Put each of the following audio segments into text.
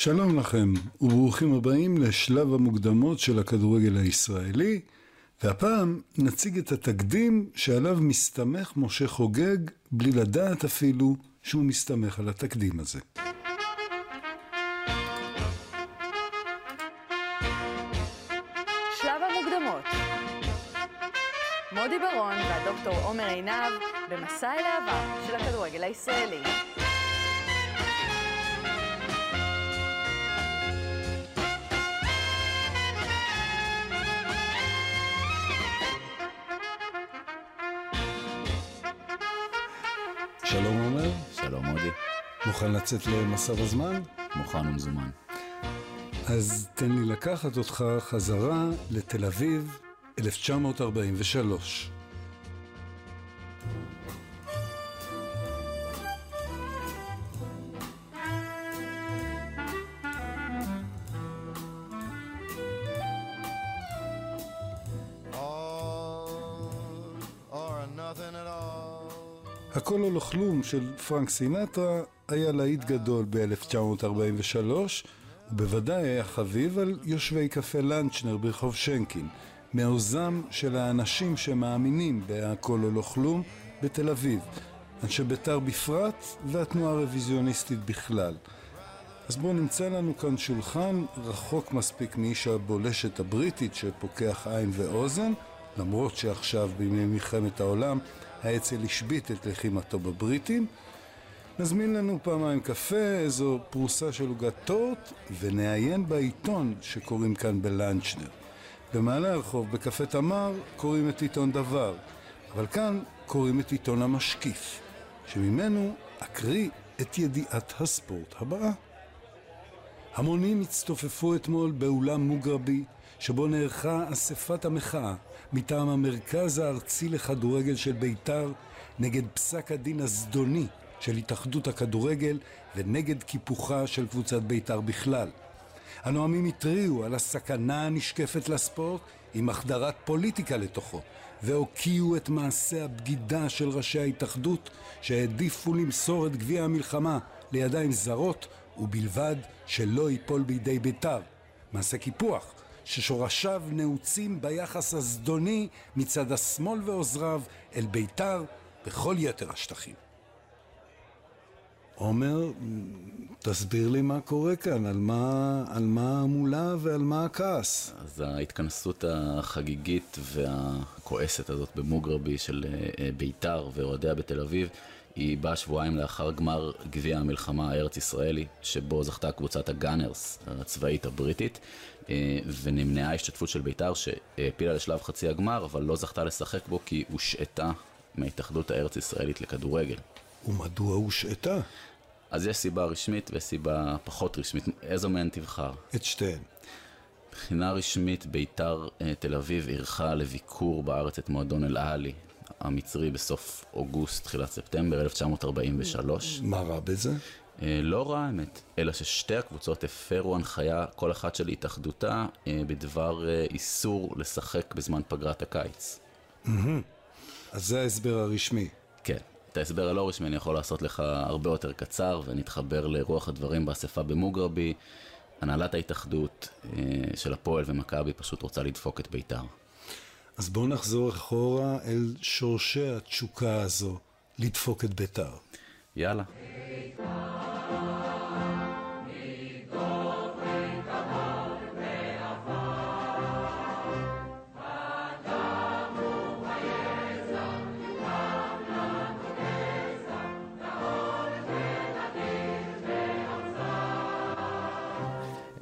שלום לכם, וברוכים הבאים לשלב המוקדמות של הכדורגל הישראלי, והפעם נציג את התקדים שעליו מסתמך משה חוגג, בלי לדעת אפילו שהוא מסתמך על התקדים הזה. שלב המוקדמות מודי ברון והדוקטור עומר עינב במסע אל העבר של הכדורגל הישראלי. שלום עומר, שלום מודי, מוכן לצאת למסע בזמן? מוכן ומזומן. אז תן לי לקחת אותך חזרה לתל אביב, 1943. הכל או לא כלום של פרנק סינטרה היה להיט גדול ב-1943, ובוודאי היה חביב על יושבי קפה לנצ'נר ברחוב שנקין, מעוזם של האנשים שמאמינים בהכל או לא כלום בתל אביב, אנשי בית"ר בפרט והתנועה הרוויזיוניסטית בכלל. אז בואו נמצא לנו כאן שולחן רחוק מספיק מאיש הבולשת הבריטית שפוקח עין ואוזן, למרות שעכשיו בימי מלחמת העולם האצ"ל השבית את לחימתו בבריטים. נזמין לנו פעמיים קפה, איזו פרוסה של עוגת טורט, ונעיין בעיתון שקוראים כאן בלנצ'נר. במעלה הרחוב, בקפה תמר, קוראים את עיתון דבר, אבל כאן קוראים את עיתון המשקיף, שממנו אקריא את ידיעת הספורט הבאה. המונים הצטופפו אתמול באולם מוגרבי, שבו נערכה אספת המחאה מטעם המרכז הארצי לכדורגל של בית"ר נגד פסק הדין הזדוני של התאחדות הכדורגל ונגד קיפוחה של קבוצת בית"ר בכלל. הנואמים התריעו על הסכנה הנשקפת לספורט עם החדרת פוליטיקה לתוכו, והוקיעו את מעשה הבגידה של ראשי ההתאחדות שהעדיפו למסור את גביע המלחמה לידיים זרות ובלבד שלא ייפול בידי בית"ר. מעשה קיפוח ששורשיו נעוצים ביחס הזדוני מצד השמאל ועוזריו אל בית"ר בכל יתר השטחים. עומר, תסביר לי מה קורה כאן, על מה, על מה המולה ועל מה הכעס. אז ההתכנסות החגיגית והכועסת הזאת במוגרבי של אה, בית"ר ואוהדיה בתל אביב, היא באה שבועיים לאחר גמר גביע המלחמה הארץ ישראלי, שבו זכתה קבוצת הגאנרס הצבאית הבריטית, ונמנעה השתתפות של בית"ר שהעפילה לשלב חצי הגמר, אבל לא זכתה לשחק בו כי הושעתה מההתאחדות הארץ ישראלית לכדורגל. ומדוע הושעתה? אז יש סיבה רשמית וסיבה פחות רשמית, איזו מהן תבחר? את שתיהן. מבחינה רשמית ביתר אה, תל אביב אירחה לביקור בארץ את מועדון אל-עלי המצרי בסוף אוגוסט, תחילת ספטמבר 1943. מה רע בזה? אה, לא רע האמת, אלא ששתי הקבוצות הפרו הנחיה, כל אחת של התאחדותה, אה, בדבר אה, איסור לשחק בזמן פגרת הקיץ. אז זה ההסבר הרשמי. כן. את ההסבר הלא רשמי אני יכול לעשות לך הרבה יותר קצר ונתחבר לרוח הדברים באספה במוגרבי. הנהלת ההתאחדות של הפועל ומכבי פשוט רוצה לדפוק את בית"ר. אז בואו נחזור אחורה אל שורשי התשוקה הזו, לדפוק את בית"ר. יאללה.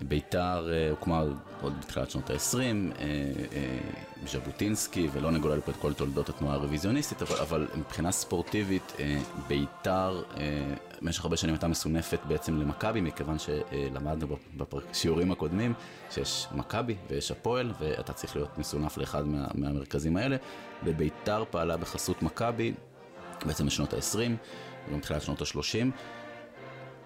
בית"ר אה, הוקמה עוד בתחילת שנות ה-20, ז'בוטינסקי, ולא נגולל פה את כל תולדות התנועה הרוויזיוניסטית, אבל, אבל מבחינה ספורטיבית, אה, בית"ר אה, במשך הרבה שנים הייתה מסונפת בעצם למכבי, מכיוון שלמדנו בשיעורים הקודמים שיש מכבי ויש הפועל, ואתה צריך להיות מסונף לאחד מה, מהמרכזים האלה, ובית"ר פעלה בחסות מכבי בעצם בשנות ה-20, גם בתחילת שנות ה-30.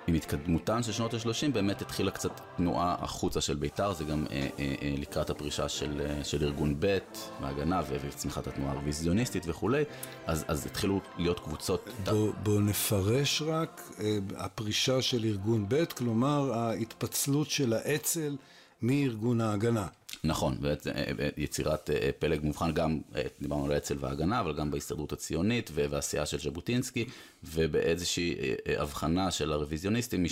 עם התקדמותן של שנות ה-30 באמת התחילה קצת תנועה החוצה של בית"ר, זה גם אה, אה, אה, לקראת הפרישה של, אה, של ארגון ב' מהגנה וצמיחת התנועה הרוויזיוניסטית וכולי, אז, אז התחילו להיות קבוצות... בוא, בוא נפרש רק, אה, הפרישה של ארגון ב', כלומר ההתפצלות של האצ"ל מארגון ההגנה. נכון, ויצירת אה, פלג מובחן גם, אה, דיברנו על האצ"ל וההגנה, אבל גם בהסתדרות הציונית והעשייה של ז'בוטינסקי, ובאיזושהי אה, הבחנה של הרוויזיוניסטים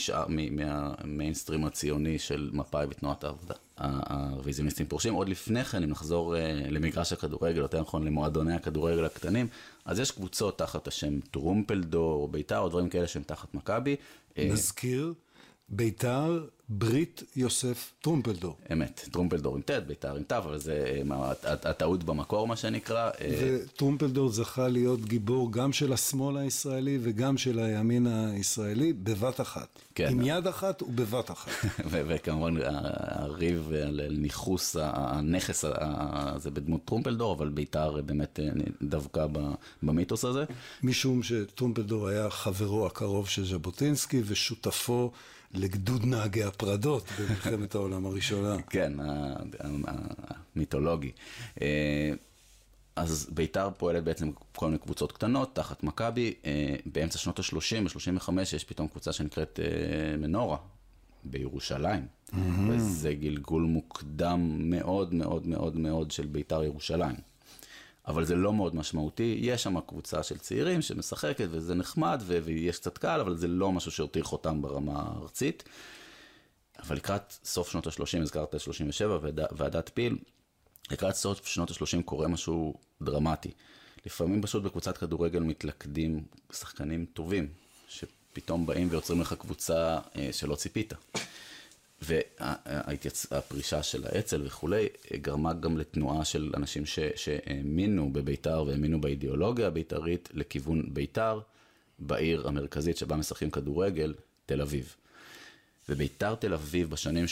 מהמיינסטרים הציוני של מפא"י ותנועת העבודה. הרוויזיוניסטים פורשים. עוד לפני כן, אם נחזור למגרש הכדורגל, יותר נכון למועדוני הכדורגל הקטנים, אז יש קבוצות תחת השם טרומפלדור, בית"ר, או דברים כאלה שהם תחת מכבי. נזכיר, בית"ר ברית יוסף טרומפלדור. אמת, טרומפלדור עם ט', בית"ר עם ת', אבל זה הטעות במקור מה שנקרא. וטרומפלדור זכה להיות גיבור גם של השמאל הישראלי וגם של הימין הישראלי בבת אחת. כן. עם יד אחת ובבת אחת. וכמובן הריב על ניכוס הנכס הזה בדמות טרומפלדור, אבל בית"ר באמת דווקא במיתוס הזה. משום שטרומפלדור היה חברו הקרוב של ז'בוטינסקי ושותפו. לגדוד נהגי הפרדות במלחמת העולם הראשונה. כן, המיתולוגי. אה, אז בית"ר פועלת בעצם כל מיני קבוצות קטנות תחת מכבי. אה, באמצע שנות ה-30, ב-35, יש פתאום קבוצה שנקראת אה, מנורה בירושלים. Mm-hmm. וזה גלגול מוקדם מאוד מאוד מאוד מאוד של בית"ר ירושלים. אבל זה לא מאוד משמעותי, יש שם קבוצה של צעירים שמשחקת וזה נחמד ו- ויש קצת קל, אבל זה לא משהו שהותיר חותם ברמה הארצית. אבל לקראת סוף שנות ה-30, הזכרת 37 ועדת פיל, לקראת סוף שנות ה-30 קורה משהו דרמטי. לפעמים פשוט בקבוצת כדורגל מתלכדים שחקנים טובים, שפתאום באים ויוצרים לך קבוצה אה, שלא ציפית. והפרישה של האצ"ל וכולי, גרמה גם לתנועה של אנשים שהאמינו בבית"ר והאמינו באידיאולוגיה הבית"רית לכיוון בית"ר, בעיר המרכזית שבה משחקים כדורגל, תל אביב. ובית"ר תל אביב בשנים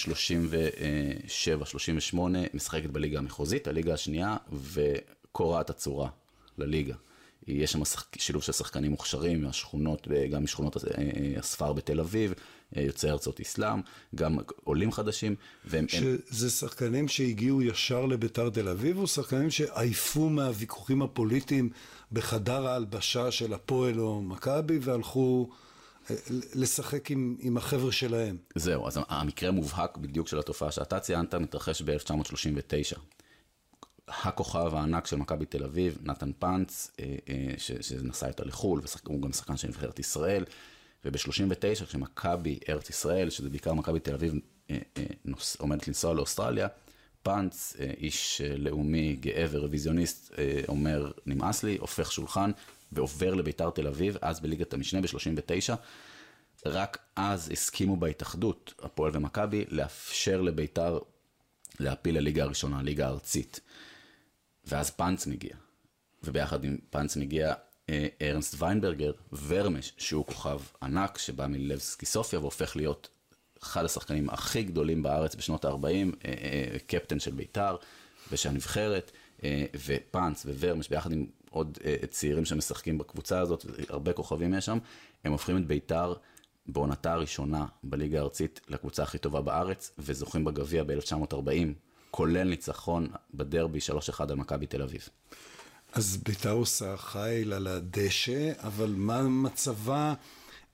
37-38 משחקת בליגה המחוזית, הליגה השנייה, וקורעת הצורה לליגה. יש שם שילוב של שחקנים מוכשרים מהשכונות, גם משכונות הספר בתל אביב, יוצאי ארצות אסלאם, גם עולים חדשים. והם, שזה שחקנים שהגיעו ישר לביתר תל אביב, או שחקנים שעייפו מהוויכוחים הפוליטיים בחדר ההלבשה של הפועל או מכבי, והלכו... לשחק עם, עם החבר'ה שלהם. זהו, אז המקרה המובהק בדיוק של התופעה שאתה ציינת מתרחש ב-1939. הכוכב הענק של מכבי תל אביב, נתן פאנץ, אה, אה, שנסע איתו לחו"ל, והוא גם שחקן של נבחרת ישראל, וב-39 כשמכבי ארץ ישראל, שזה בעיקר מכבי תל אביב, אה, עומדת לנסוע לאוסטרליה, פאנץ, איש לאומי, גאה ורוויזיוניסט, אומר, נמאס לי, הופך שולחן ועובר לביתר תל אביב, אז בליגת המשנה ב-39. רק אז הסכימו בהתאחדות, הפועל ומכבי, לאפשר לביתר להפיל לליגה הראשונה, הליגה הארצית. ואז פאנץ מגיע. וביחד עם פאנץ מגיע אה, ארנסט ויינברגר, ורמש, שהוא כוכב ענק שבא מלבסקי סופיה והופך להיות אחד השחקנים הכי גדולים בארץ בשנות ה-40, אה, אה, קפטן של בית"ר ושל הנבחרת, אה, ופאנץ וורמש ביחד עם עוד אה, צעירים שמשחקים בקבוצה הזאת, הרבה כוכבים יש שם, הם הופכים את בית"ר בעונתה הראשונה בליגה הארצית לקבוצה הכי טובה בארץ, וזוכים בגביע ב-1940 כולל ניצחון בדרבי 3-1 על מכבי תל אביב. אז בית"ר עושה חיל על הדשא, אבל מה מצבה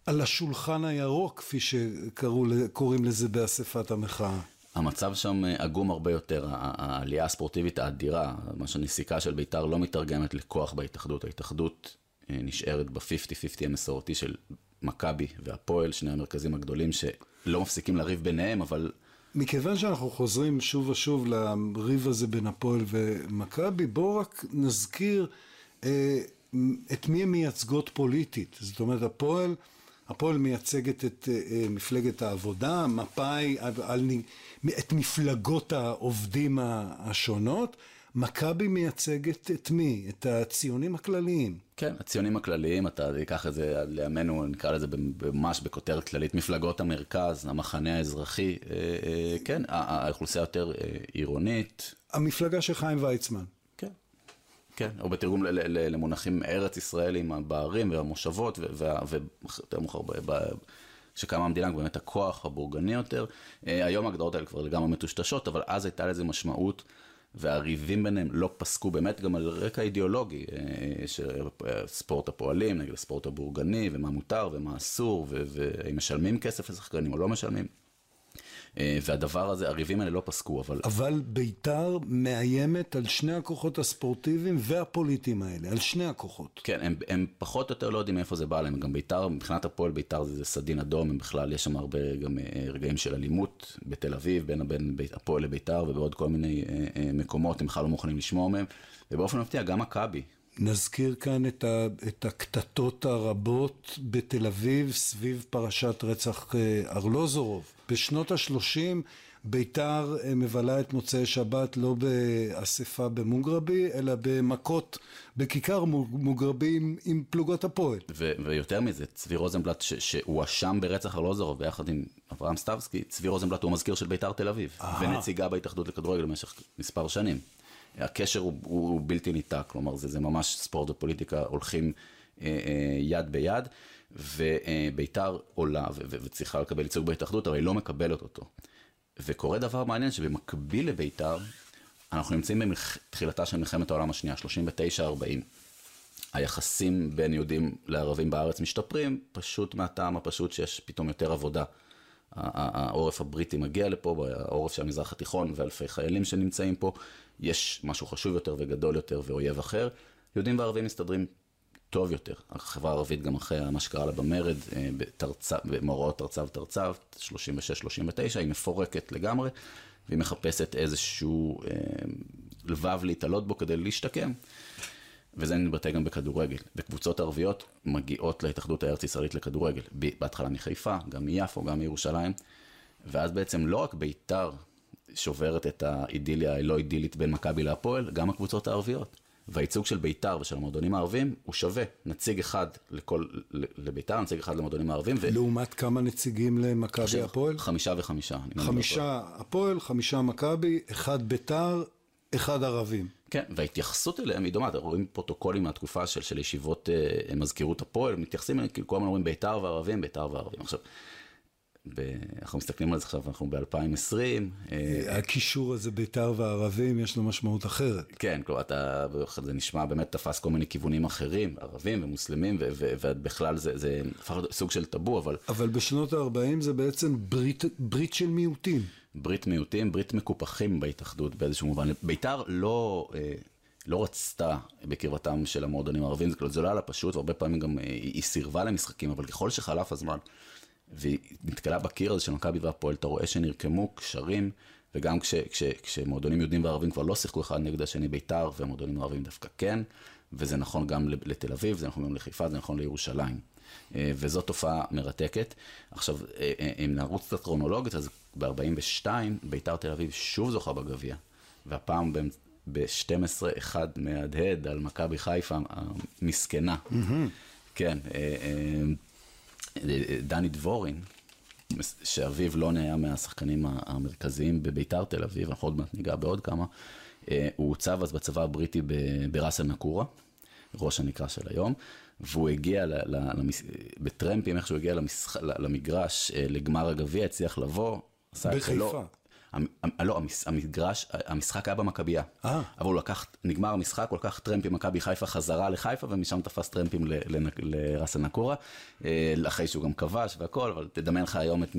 על השולחן הירוק, כפי שקוראים לזה באספת המחאה? המצב שם אה, עגום הרבה יותר, העלייה הספורטיבית האדירה, מה שהנסיקה של בית"ר לא מתרגמת לכוח בהתאחדות, ההתאחדות אה, נשארת ב-50-50 המסורתי של מכבי והפועל, שני המרכזים הגדולים שלא מפסיקים לריב ביניהם, אבל מכיוון שאנחנו חוזרים שוב ושוב לריב הזה בין הפועל ומכבי, בואו רק נזכיר אה, את מי הן מייצגות פוליטית. זאת אומרת, הפועל, הפועל מייצגת את אה, אה מפלגת העבודה, מפא"י, את מפלגות העובדים השונות. מכבי מייצגת את מי? את הציונים הכלליים. כן, הציונים הכלליים, אתה תיקח את זה לימינו, נקרא לזה ממש בכותרת כללית, מפלגות המרכז, המחנה האזרחי, אה, אה, כן, האוכלוסייה יותר עירונית. המפלגה של חיים ויצמן. כן, או בתרגום למונחים ארץ ישראלים, בערים והמושבות, ויותר מאוחר שקמה המדינה, באמת הכוח הבורגני יותר. אה, היום ההגדרות האלה כבר לגמרי מטושטשות, אבל אז הייתה לזה משמעות, והריבים ביניהם לא פסקו באמת גם על רקע אידיאולוגי, אה, של ספורט הפועלים נגד הספורט הבורגני, ומה מותר ומה אסור, והאם משלמים כסף לשחקנים או לא משלמים. אה, והדבר הזה, הריבים האלה לא פסקו, אבל... אבל בית"ר מאיימת על שני הכוחות הספורטיביים והפוליטיים האלה, על שני הכוחות. כן, הם, הם פחות או יותר לא יודעים מאיפה זה בא להם, גם בית"ר, מבחינת הפועל בית"ר זה, זה סדין אדום, הם בכלל, יש שם הרבה גם אה, רגעים של אלימות בתל אביב, בין, בין בית, הפועל לבית"ר ובעוד כל מיני אה, אה, מקומות, הם בכלל לא מוכנים לשמוע מהם, ובאופן מפתיע, גם מכבי, נזכיר כאן את, ה, את הקטטות הרבות בתל אביב סביב פרשת רצח ארלוזורוב. בשנות ה-30 ביתר מבלה את מוצאי שבת לא באספה במוגרבי, אלא במכות בכיכר מוגרבי עם, עם פלוגות הפועל. ו- ויותר מזה, צבי רוזנבלט שהואשם ברצח ארלוזורוב ביחד עם אברהם סטבסקי, צבי רוזנבלט הוא מזכיר של ביתר תל אביב, Aha. ונציגה בהתאחדות לכדורגל במשך מספר שנים. הקשר הוא, הוא בלתי ניתק, כלומר זה, זה ממש ספורט ופוליטיקה הולכים אה, אה, יד ביד, וביתר עולה וצריכה לקבל ייצוג בהתאחדות, אבל היא לא מקבלת אותו. וקורה דבר מעניין שבמקביל לביתר, אנחנו נמצאים בתחילתה של מלחמת העולם השנייה, 39-40. היחסים בין יהודים לערבים בארץ משתפרים, פשוט מהטעם הפשוט שיש פתאום יותר עבודה. העורף הבריטי מגיע לפה, העורף של המזרח התיכון ואלפי חיילים שנמצאים פה, יש משהו חשוב יותר וגדול יותר ואויב אחר. יהודים וערבים מסתדרים טוב יותר. החברה הערבית גם אחרי מה שקרה לה במרד, אה, במאורעות תרצ"ו תרצ"ו, 36-39, היא מפורקת לגמרי, והיא מחפשת איזשהו אה, לבב להתעלות בו כדי להשתקם. וזה מתבטא גם בכדורגל. וקבוצות ערביות מגיעות להתאחדות הארץ ישראלית לכדורגל. בהתחלה מחיפה, גם מיפו, גם מירושלים. ואז בעצם לא רק ביתר שוברת את האידיליה הלא אידילית בין מכבי להפועל, גם הקבוצות הערביות. והייצוג של ביתר ושל המועדונים הערבים הוא שווה. נציג אחד לכל, לביתר, נציג אחד למועדונים הערבים. ו... לעומת כמה נציגים למכבי הפועל? חמישה וחמישה. חמישה הפועל, חמישה מכבי, אחד ביתר, אחד ערבים. כן, וההתייחסות אליהם היא דומה, אתם רואים פרוטוקולים מהתקופה של, של ישיבות אה, מזכירות הפועל, מתייחסים אליהם, כאילו כל הזמן אומרים ביתר וערבים, ביתר וערבים. עכשיו, ב... אנחנו מסתכלים על זה עכשיו, אנחנו ב-2020. אה, הקישור הזה בית"ר וערבים, יש לו משמעות אחרת. כן, כלומר, אתה, זה נשמע, באמת תפס כל מיני כיוונים אחרים, ערבים ומוסלמים, ובכלל זה, זה הפך סוג של טאבו, אבל... אבל בשנות ה-40 זה בעצם ברית, ברית של מיעוטים. ברית מיעוטים, ברית מקופחים בהתאחדות באיזשהו מובן. בית"ר לא... אה, לא רצתה בקרבתם של המועדונים הערבים, זה לא היה לה פשוט, והרבה פעמים גם אה, היא סירבה למשחקים, אבל ככל שחלף הזמן, והיא נתקלה בקיר הזה של מכבי והפועל, אתה רואה שנרקמו קשרים, וגם כש, כש, כשמועדונים יהודים וערבים כבר לא שיחקו אחד נגד השני, בית"ר ומועדונים ערבים דווקא כן, וזה נכון גם לתל אביב, זה נכון גם לחיפה, זה נכון לירושלים. אה, וזו תופעה מרתקת. עכשיו, אה, אה, אם נרוץ קצת כרונולוגית, אז ב-42, בית"ר תל אביב שוב זוכה בגביע, והפעם ב-12 אחד מהדהד על מכבי חיפה המסכנה. Mm-hmm. כן. דני דבורין, שאביו לוני היה מהשחקנים המרכזיים בביתר תל אביב, אנחנו עוד מעט ניגע בעוד כמה, אה, הוא הוצב אז בצבא הבריטי בראס אל נקורה, ראש הנקרא של היום, והוא הגיע. בטרמפים, איך שהוא הגיע. למגרש, אה, לגמר הגביע, הצליח לבוא. בחיפה. לא, המגרש, המשחק היה במכבייה. אה. אבל הוא לקח, נגמר המשחק, הוא לקח טרמפ עם מכבי חיפה חזרה לחיפה, ומשם תפס טרמפים לראס הנקורה, אה, אחרי שהוא גם כבש והכל, אבל תדמיין לך היום את...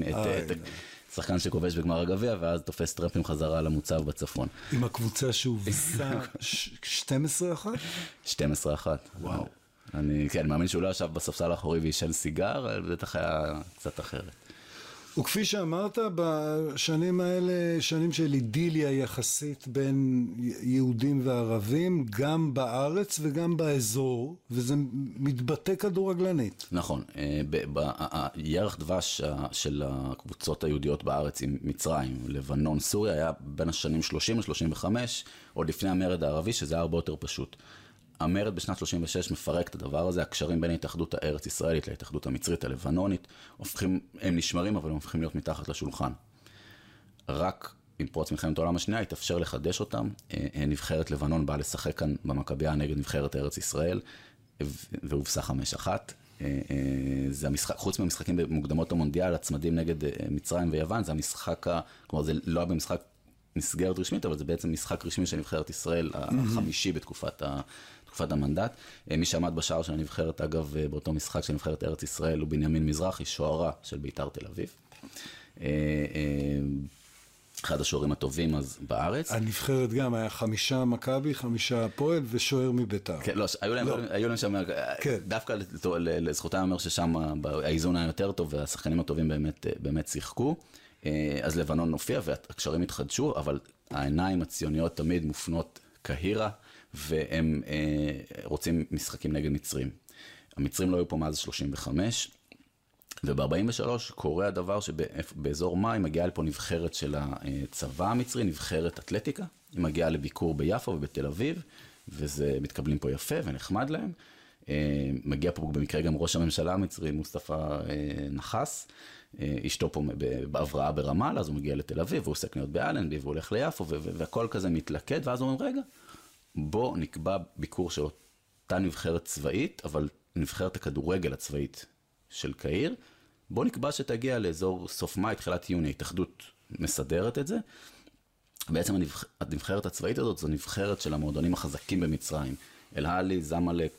שחקן שכובש בגמר הגביע, ואז תופס טרמפים חזרה למוצב בצפון. עם הקבוצה שהובסה 12-1? 12-1. וואו. אני, כן, מאמין שהוא לא ישב בספסל האחורי ועישן סיגר, בטח היה קצת אחרת. וכפי שאמרת, בשנים האלה, שנים של אידיליה יחסית בין יהודים וערבים, גם בארץ וגם באזור, וזה מתבטא כדורגלנית. נכון. אה, ירח דבש של הקבוצות היהודיות בארץ עם מצרים, לבנון, סוריה, היה בין השנים 30 ל-35, עוד לפני המרד הערבי, שזה היה הרבה יותר פשוט. המרד בשנת 36 מפרק את הדבר הזה, הקשרים בין ההתאחדות הארץ ישראלית להתאחדות המצרית הלבנונית, הופכים, הם נשמרים אבל הם הופכים להיות מתחת לשולחן. רק עם פרוץ מלחמת העולם השנייה התאפשר לחדש אותם, אה, אה, נבחרת לבנון באה לשחק כאן במכבייה נגד נבחרת ארץ ישראל, והובסה חמש אחת. אה, זה המשחק, חוץ מהמשחקים במוקדמות המונדיאל, הצמדים נגד מצרים ויוון, זה המשחק, ה- כלומר זה לא היה במשחק מסגרת רשמית, אבל זה בעצם משחק רשמי של נבחרת ישראל, החמישי בתקופת, ה, תקופת המנדט. אה, מי שעמד בשער של הנבחרת, אגב, אה, באותו משחק של נבחרת ארץ ישראל, הוא בנימין מזרחי, שוערה של בית"ר תל אביב. אה, אחד השוערים הטובים אז בארץ. הנבחרת גם היה חמישה מכבי, חמישה הפועל ושוער מביתר. כן, לא, היו להם, לא. היו להם שם, כן. דווקא לזכותם אומר ששם האיזון היה יותר טוב והשחקנים הטובים באמת, באמת שיחקו. אז לבנון הופיע והקשרים התחדשו, אבל העיניים הציוניות תמיד מופנות קהירה, והם אה, רוצים משחקים נגד מצרים. המצרים לא היו פה מאז 35, וב-43 קורה הדבר שבאזור מאי מגיעה לפה נבחרת של הצבא המצרי, נבחרת אתלטיקה, היא מגיעה לביקור ביפו ובתל אביב, וזה מתקבלים פה יפה ונחמד להם. אה, מגיע פה במקרה גם ראש הממשלה המצרי, מוסטפא אה, נחס, אה, אשתו פה בהבראה ברמאללה, אז הוא מגיע לתל אביב, והוא עושה קניות באלנבי, והוא הולך ליפו, והכל כזה מתלכד, ואז הוא אומר, רגע, בוא נקבע ביקור של אותה נבחרת צבאית, אבל נבחרת הכדורגל הצבאית של קהיר, בוא נקבע שתגיע לאזור סוף מאי, תחילת יוני, ההתאחדות מסדרת את זה. בעצם הנבח... הנבחרת הצבאית הזאת זו נבחרת של המועדונים החזקים במצרים. אל-עלי, זמלק,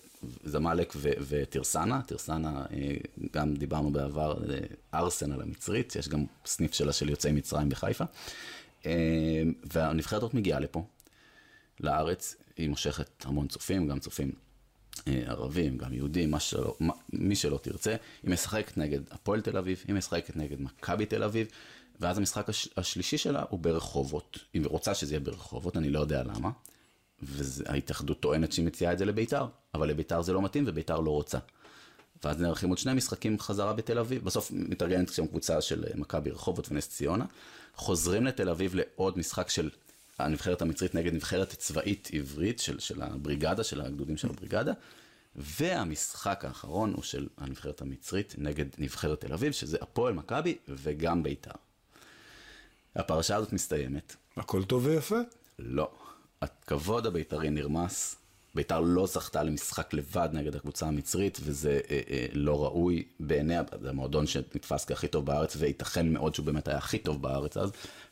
זמלק ו- וטירסנה, טירסנה, אה, גם דיברנו בעבר, אה, ארסנל המצרית, יש גם סניף שלה של יוצאי מצרים בחיפה. אה, והנבחרת הזאת מגיעה לפה, לארץ, היא מושכת המון צופים, גם צופים אה, ערבים, גם יהודים, מה שלא, מה, מי שלא תרצה. היא משחקת נגד הפועל תל אביב, היא משחקת נגד מכבי תל אביב, ואז המשחק הש, השלישי שלה הוא ברחובות. היא רוצה שזה יהיה ברחובות, אני לא יודע למה. וההתאחדות טוענת שהיא מציעה את זה לביתר, אבל לביתר זה לא מתאים וביתר לא רוצה. ואז נערכים עוד שני משחקים חזרה בתל אביב, בסוף מתארגנת שם קבוצה של אה, מכבי רחובות ונס ציונה, חוזרים לתל אביב לעוד משחק של הנבחרת המצרית נגד נבחרת צבאית עברית של, של הבריגדה, של הגדודים של הבריגדה, והמשחק האחרון הוא של הנבחרת המצרית נגד נבחרת תל אביב, שזה הפועל מכבי וגם ביתר. הפרשה הזאת מסתיימת, הכל טוב ויפה. לא. הכבוד הבית"רי נרמס. בית"ר לא זכתה למשחק לבד נגד הקבוצה המצרית, וזה אה, אה, לא ראוי בעיניה, זה המועדון שנתפס כהכי טוב בארץ, וייתכן מאוד שהוא באמת היה הכי טוב בארץ אז,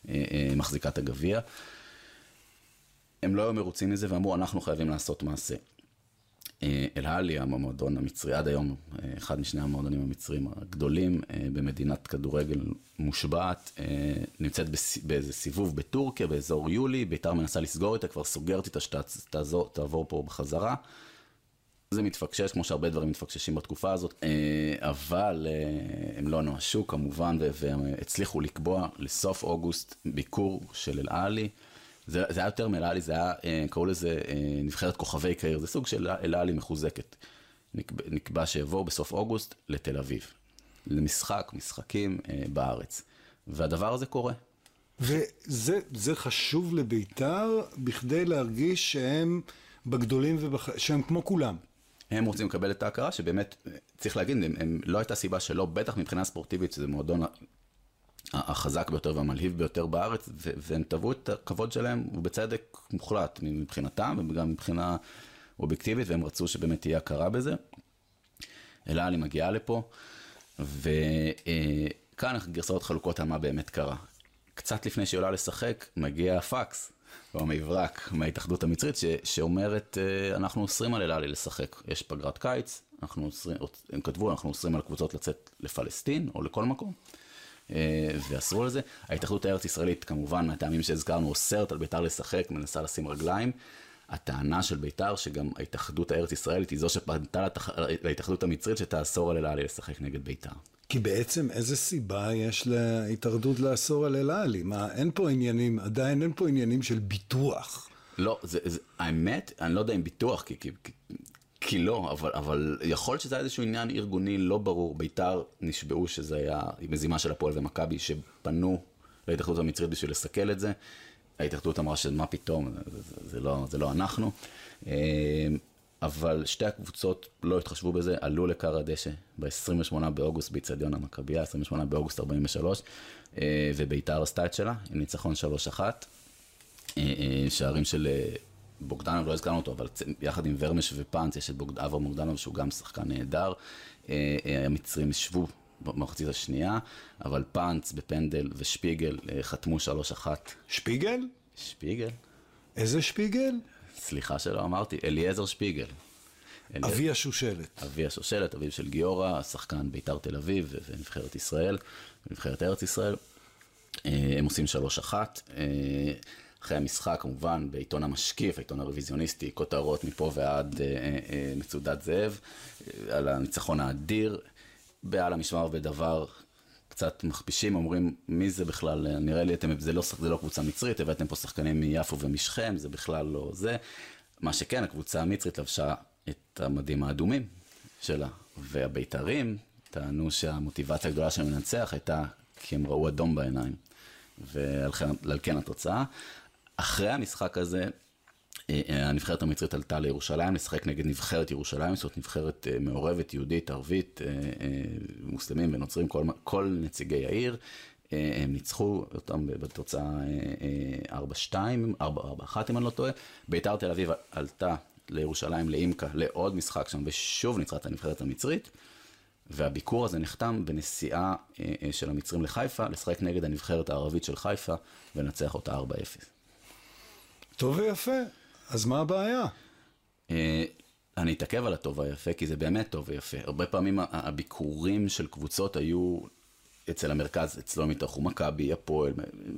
אה, אה, מחזיקת הגביע. הם לא היו מרוצים מזה ואמרו, אנחנו חייבים לעשות מעשה. אה, אל-עלי, המועדון המצרי, עד היום, אה, אחד משני המועדונים המצריים הגדולים אה, במדינת כדורגל מושבעת, נמצאת באיזה סיבוב בטורקיה, באזור יולי, בית"ר מנסה לסגור איתה, כבר סוגרת איתה שתעבור פה בחזרה. זה מתפקשש, כמו שהרבה דברים מתפקששים בתקופה הזאת, אבל הם לא נואשו כמובן, והם הצליחו לקבוע לסוף אוגוסט ביקור של אל-עלי. זה, זה היה יותר מאל-עלי, זה היה, אה, קראו לזה אה, נבחרת כוכבי קהיר, זה סוג של אל-עלי מחוזקת. נקבע, נקבע שיבואו בסוף אוגוסט לתל אביב, למשחק, משחקים אה, בארץ. והדבר הזה קורה. וזה זה חשוב לביתר בכדי להרגיש שהם בגדולים ובח... שהם כמו כולם. הם רוצים לקבל את ההכרה שבאמת, צריך להגיד, הם, הם, לא הייתה סיבה שלא, בטח מבחינה ספורטיבית, שזה מועדון החזק ביותר והמלהיב ביותר בארץ, והם תבעו את הכבוד שלהם, ובצדק מוחלט מבחינתם, וגם מבחינה אובייקטיבית, והם רצו שבאמת תהיה הכרה בזה. אל-עלי מגיעה לפה, וכאן גרסאות חלוקות על מה באמת קרה. קצת לפני שהיא עולה לשחק, מגיע הפקס, או המברק מההתאחדות המצרית, ש- שאומרת, אה, אנחנו אוסרים על אל-עלי לשחק. יש פגרת קיץ, אנחנו אוסרים, הם כתבו, אנחנו אוסרים על קבוצות לצאת לפלסטין או לכל מקום. אה, ואסרו על זה. ההתאחדות הארץ ישראלית, כמובן, מהטעמים שהזכרנו, אוסרת על בית"ר לשחק, מנסה לשים רגליים. הטענה של בית"ר, שגם ההתאחדות הארץ ישראלית היא זו שפנתה לתח... להתאחדות המצרית שתאסור על אל-עלי לשחק נגד בית"ר. כי בעצם איזה סיבה יש להתאחדות לאסור על אל-עלי? מה, אין פה עניינים, עדיין אין פה עניינים של ביטוח. לא, זה, זה, האמת, אני לא יודע אם ביטוח, כי, כי, כי, לא, אבל, אבל יכול שזה היה איזשהו עניין ארגוני לא ברור. בית"ר נשבעו שזה היה מזימה של הפועל ומכבי, שפנו להתאחדות המצרית בשביל לסכל את זה. ההתאחדות אמרה שמה פתאום, זה, זה, לא, זה לא אנחנו. אה, אבל שתי הקבוצות לא התחשבו בזה, עלו לכר הדשא ב-28 באוגוסט באיצטדיון המכבייה, 28 באוגוסט 43, אה, ובית"ר עשתה את שלה, עם ניצחון 3-1. אה, אה, שערים של אה, בוגדנוב, לא הזכרנו אותו, אבל יחד עם ורמש ופאנץ יש את בוגד- אברהם בוגדנוב שהוא גם שחקן נהדר. אה, אה, המצרים ישבו במחצית השנייה, אבל פאנץ בפנדל ושפיגל אה, חתמו 3-1. שפיגל? שפיגל? איזה שפיגל? סליחה שלא אמרתי, אליעזר שפיגל. אלי- אבי השושלת. אבי השושלת, אביו של גיורא, שחקן בית"ר תל אביב ונבחרת ישראל, נבחרת ארץ ישראל. הם עושים 3-1. אחרי המשחק, כמובן, בעיתון המשקיף, העיתון הרוויזיוניסטי, כותרות מפה ועד אה, אה, אה, מצודת זאב, אה, על הניצחון האדיר. בעל המשמר ודבר קצת מכפישים, אומרים, מי זה בכלל, אה, נראה לי, אתם, זה, לא, זה לא קבוצה מצרית, הבאתם פה שחקנים מיפו ומשכם, זה בכלל לא זה. מה שכן, הקבוצה המצרית לבשה את המדים האדומים שלה, והבית"רים טענו שהמוטיבציה הגדולה שלהם לנצח הייתה כי הם ראו אדום בעיניים, ועל כן, כן התוצאה. אחרי המשחק הזה, אה, אה, הנבחרת המצרית עלתה לירושלים לשחק נגד נבחרת ירושלים, זאת נבחרת אה, מעורבת, יהודית, ערבית, מוסלמים ונוצרים, כל, כל נציגי העיר. הם ניצחו אותם בתוצאה אה, אה, 4-2, 4-1 אם אני לא טועה. ביתר תל אביב עלתה לירושלים, לאימקה, לעוד משחק שם, ושוב ניצחה את הנבחרת המצרית. והביקור הזה נחתם בנסיעה של המצרים לחיפה, לשחק נגד הנבחרת הערבית של חיפה, ולנצח אותה 4-0. טוב ויפה. אז מה הבעיה? אה, אני אתעכב על הטוב והיפה, כי זה באמת טוב ויפה. הרבה פעמים הביקורים של קבוצות היו אצל המרכז, אצלו מתארחו מכבי, הפועל,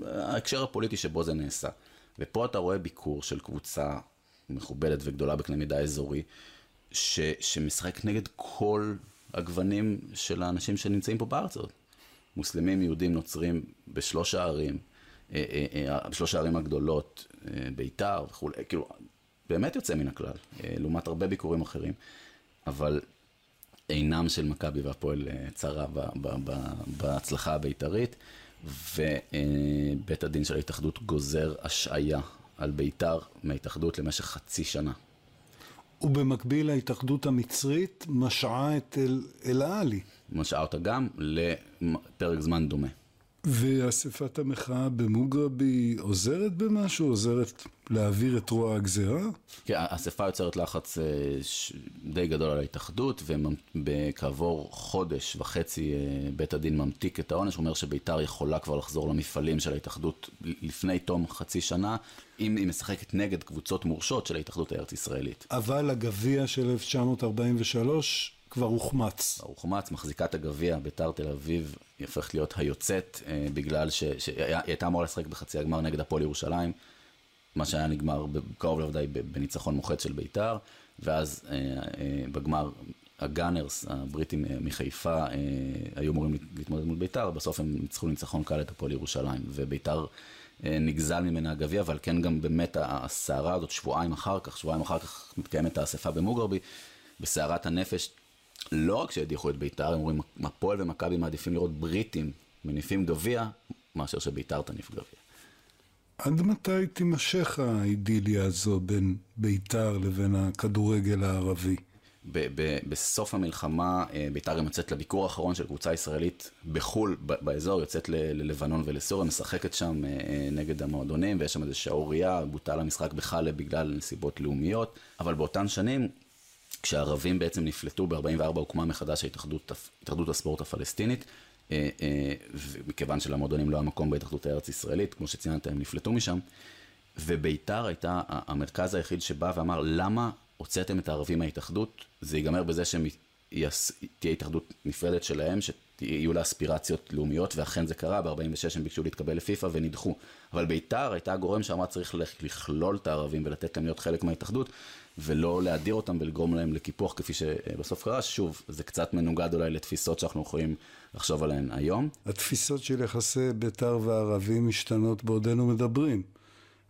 ההקשר הפוליטי שבו זה נעשה. ופה אתה רואה ביקור של קבוצה מכובדת וגדולה בקנה מידה אזורי, ש, שמשחק נגד כל הגוונים של האנשים שנמצאים פה בארץ הזאת. מוסלמים, יהודים, נוצרים, בשלוש הערים, אה, אה, אה, בשלוש הערים הגדולות, ביתר וכולי, כאילו, באמת יוצא מן הכלל, לעומת הרבה ביקורים אחרים, אבל עינם של מכבי והפועל צרה בהצלחה הבית"רית, ובית הדין של ההתאחדות גוזר השעיה על בית"ר מההתאחדות למשך חצי שנה. ובמקביל ההתאחדות המצרית משעה את אל, אל עלי. משעה אותה גם לפרק זמן דומה. ואספת המחאה במוגרבי עוזרת במשהו? עוזרת להעביר את רוע הגזירה? כן, האספה יוצרת לחץ אה, די גדול על ההתאחדות, וכעבור חודש וחצי אה, בית הדין ממתיק את העונש, אומר שביתר יכולה כבר לחזור למפעלים של ההתאחדות לפני תום חצי שנה, אם היא משחקת נגד קבוצות מורשות של ההתאחדות הארץ-ישראלית. אבל הגביע של 1943 כבר הוחמץ. ברוך אומץ, מחזיקת הגביע, ביתר תל אביב, היא הופכת להיות היוצאת, אה, בגלל ש- שהיא הייתה אמורה לשחק בחצי הגמר נגד הפועל ירושלים, מה שהיה נגמר קרוב לוודאי בניצחון מוחץ של ביתר, ואז אה, אה, בגמר הגאנרס, הבריטים אה, מחיפה, אה, היו אמורים להתמודד מול ביתר, בסוף הם ניצחו ניצחון קל את הפועל ירושלים, וביתר אה, נגזל ממנה הגביע, אבל כן גם באמת הסערה הזאת, שבועיים אחר כך, שבועיים אחר כך מתקיימת האספה במוגרבי, בסערת הנפש, לא רק שהדיחו את ביתר, הם אומרים, הפועל ומכבי מעדיפים לראות בריטים מניפים גביע, מאשר שביתר תניף גביע. עד מתי תימשך האידיליה הזו בין ביתר לבין הכדורגל הערבי? ב- ב- בסוף המלחמה אה, ביתר גם יוצאת לביקור האחרון של קבוצה ישראלית בחו"ל, ב- באזור, יוצאת ל- ללבנון ולסוריה, משחקת שם אה, אה, נגד המועדונים, ויש שם איזו שערורייה, בוטל המשחק בחאלה בגלל נסיבות לאומיות, אבל באותן שנים, כשהערבים בעצם נפלטו ב-44 הוקמה מחדש התאחדות הספורט הפלסטינית, אה, אה, ומכיוון שלמועדונים לא היה מקום בהתאחדות הארץ-ישראלית, כמו שציינת, הם נפלטו משם, וביתר הייתה המרכז היחיד שבא ואמר, למה הוצאתם את הערבים מההתאחדות? זה ייגמר בזה שתהיה התאחדות נפרדת שלהם, שיהיו לה אספירציות לאומיות, ואכן זה קרה, ב-46 הם ביקשו להתקבל לפיפ"א ונדחו. אבל ביתר הייתה הגורם שאמרה צריך לכלול את הערבים ולתת להם להיות חלק מההתאחדות, ולא להדיר אותם ולגרום להם לקיפוח כפי שבסוף קרה. שוב, זה קצת מנוגד אולי לתפיסות שאנחנו יכולים לחשוב עליהן היום. התפיסות של יחסי ביתר והערבים משתנות בעודנו מדברים.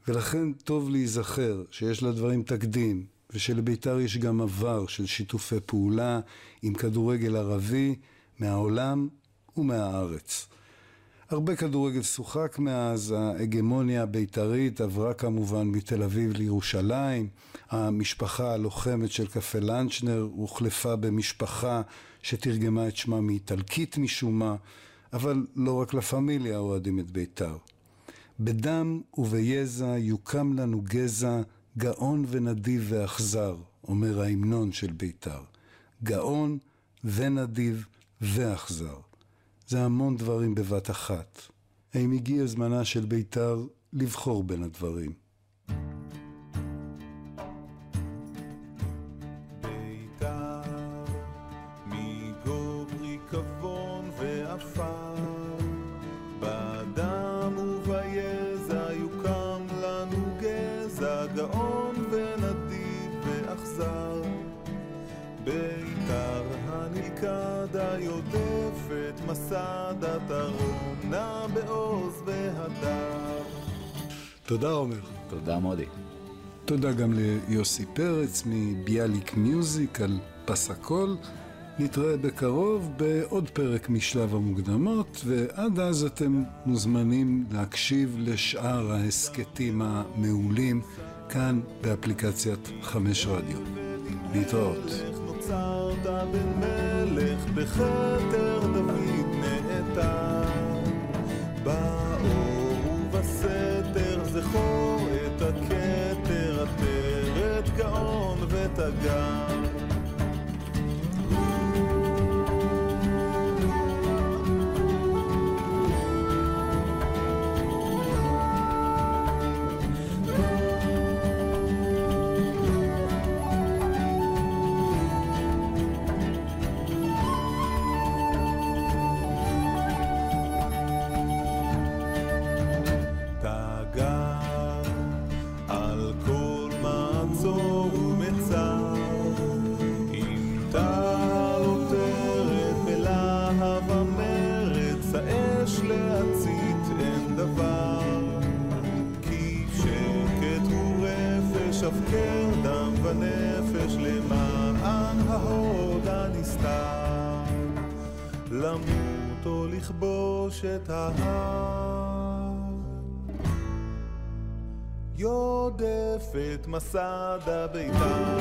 ולכן טוב להיזכר שיש לדברים תקדים, ושלביתר יש גם עבר של שיתופי פעולה עם כדורגל ערבי מהעולם ומהארץ. הרבה כדורגל שוחק מאז, ההגמוניה הבית"רית עברה כמובן מתל אביב לירושלים, המשפחה הלוחמת של קפה לנצ'נר הוחלפה במשפחה שתרגמה את שמה מאיטלקית משום מה, אבל לא רק לה פמיליה אוהדים את בית"ר. בדם וביזע יוקם לנו גזע גאון ונדיב ואכזר, אומר ההמנון של בית"ר. גאון ונדיב ואכזר. זה המון דברים בבת אחת. האם הגיע זמנה של בית"ר לבחור בין הדברים? תודה עומר. תודה מודי. תודה גם ליוסי פרץ מביאליק מיוזיק על פס הקול. נתראה בקרוב בעוד פרק משלב המוקדמות, ועד אז אתם מוזמנים להקשיב לשאר ההסכתים המעולים כאן באפליקציית חמש רדיו. להתראות. נוצרת בן מלך בכתר דוד נעתר זכור את הכתר עטרת גאון ותגר הפקר דם ונפש למען ההוד הנסתר. למות או לכבוש את ההר. יודף את מסד הביתר